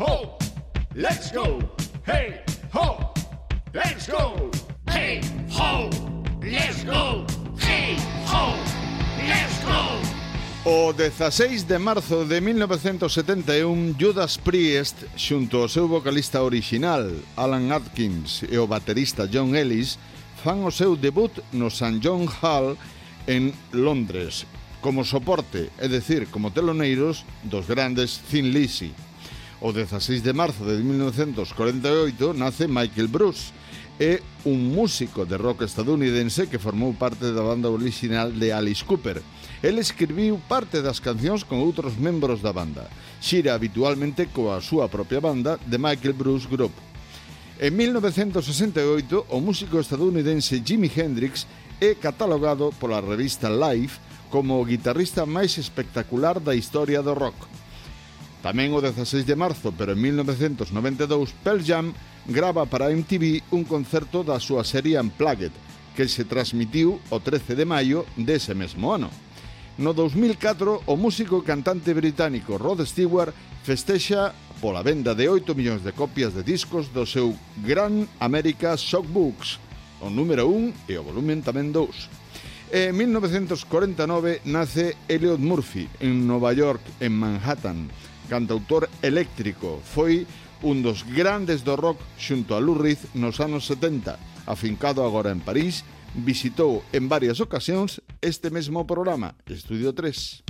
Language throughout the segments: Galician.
ho, let's go. Hey, ho, let's go. Hey, ho, let's go. Hey, ho, let's go. O 16 de marzo de 1971, Judas Priest, xunto ao seu vocalista original, Alan Atkins, e o baterista John Ellis, fan o seu debut no St. John Hall en Londres, como soporte, é decir, como teloneiros dos grandes Thin Lizzy. O 16 de marzo de 1948 nace Michael Bruce, é un músico de rock estadounidense que formou parte da banda original de Alice Cooper. El escribiu parte das cancións con outros membros da banda. Xira habitualmente coa súa propia banda, The Michael Bruce Group. En 1968, o músico estadounidense Jimi Hendrix é catalogado pola revista Life como o guitarrista máis espectacular da historia do rock. Tamén o 16 de marzo, pero en 1992, Pearl Jam grava para MTV un concerto da súa serie Unplugged, que se transmitiu o 13 de maio dese mesmo ano. No 2004, o músico e cantante británico Rod Stewart festexa pola venda de 8 millóns de copias de discos do seu Gran America Shockbooks, o número 1 e o volumen tamén 2. En 1949 nace Elliot Murphy en Nova York, en Manhattan, cantautor eléctrico, foi un dos grandes do rock xunto a Lou Reed nos anos 70. Afincado agora en París, visitou en varias ocasións este mesmo programa, Estudio 3.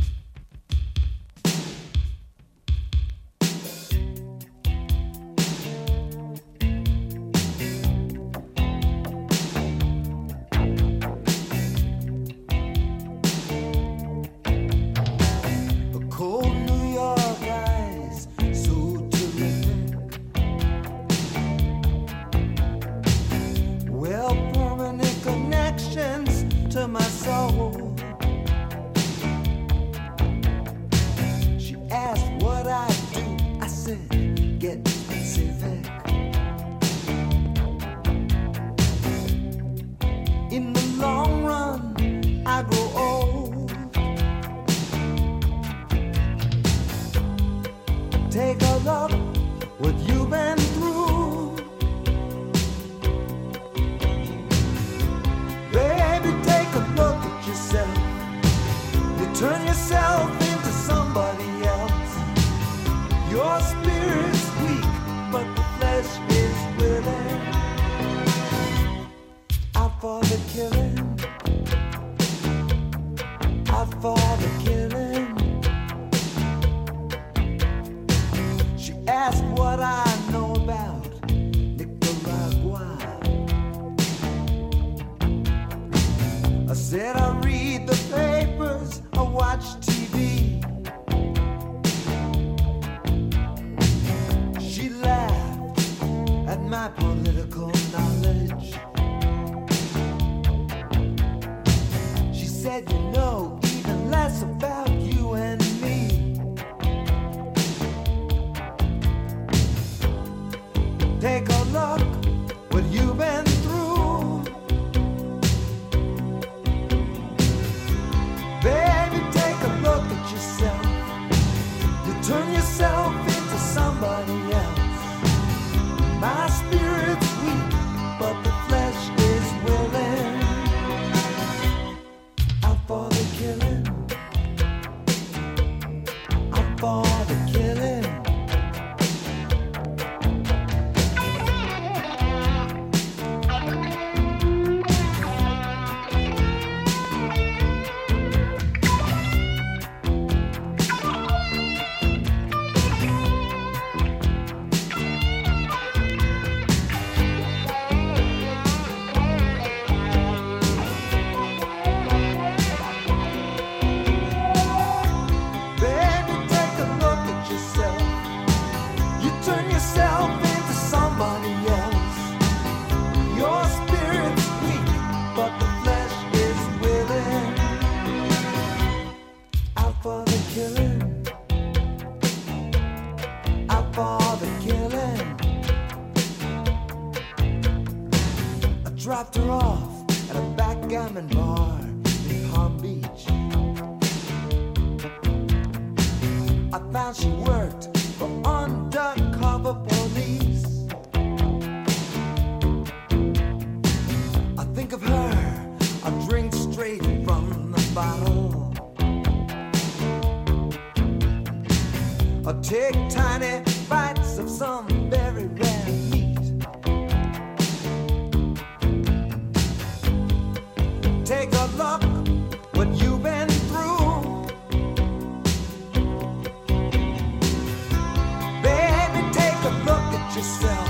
ask what I know about Nicaragua. I said I read the papers, I watch TV. She laughed at my political knowledge. She said, You know, even less off at a backgammon bar in Palm Beach. I found she worked for undercover police. I think of her, I drink straight from the bottle. I take tiny yourself.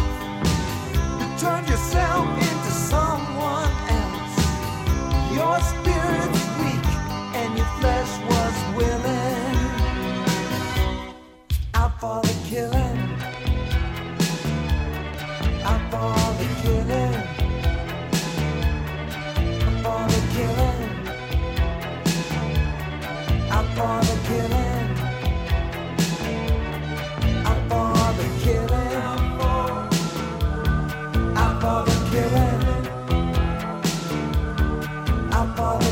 follow.